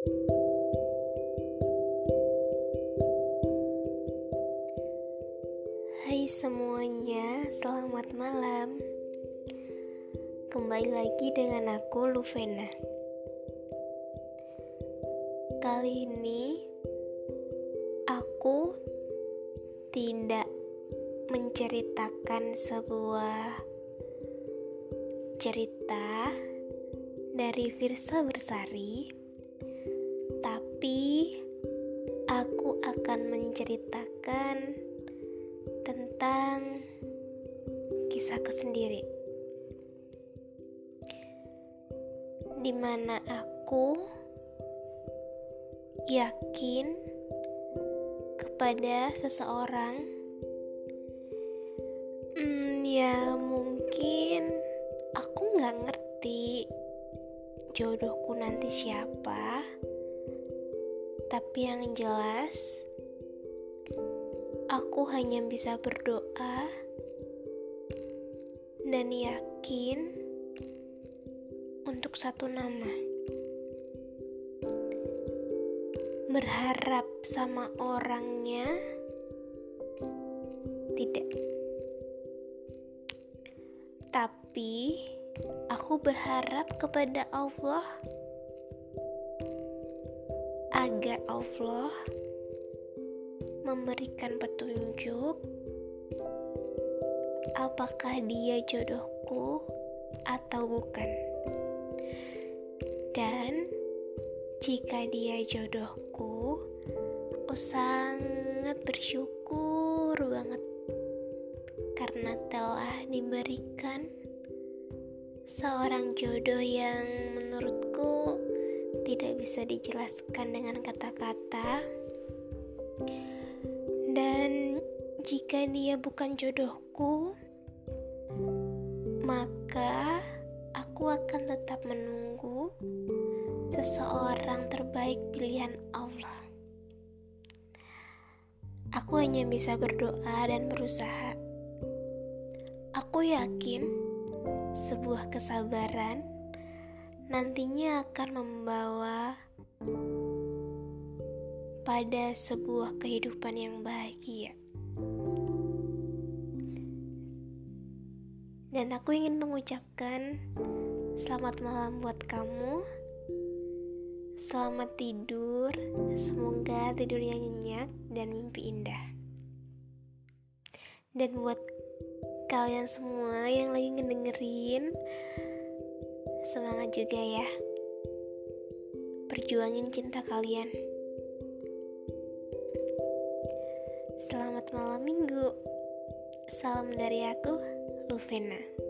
Hai semuanya, selamat malam. Kembali lagi dengan aku Luvena. Kali ini aku tidak menceritakan sebuah cerita dari Virsa Bersari, menceritakan tentang kisahku sendiri, di mana aku yakin kepada seseorang. Hmm, ya mungkin aku nggak ngerti jodohku nanti siapa, tapi yang jelas aku hanya bisa berdoa dan yakin untuk satu nama. Berharap sama orangnya tidak, tapi aku berharap kepada Allah agar Allah memberikan petunjuk apakah dia jodohku atau bukan. Dan jika dia jodohku, aku sangat bersyukur banget karena telah diberikan seorang jodoh yang menurutku tidak bisa dijelaskan dengan kata-kata jika dia bukan jodohku, maka aku akan tetap menunggu seseorang terbaik pilihan Allah. Aku hanya bisa berdoa dan berusaha. Aku yakin sebuah kesabaran nantinya akan membawa pada sebuah kehidupan yang bahagia. Dan aku ingin mengucapkan selamat malam buat kamu. Selamat tidur, semoga tidurnya nyenyak dan mimpi indah. Dan buat kalian semua yang lagi ngedengerin, semangat juga ya. Perjuangin cinta kalian. Selamat malam minggu. Salam dari aku, Luvena.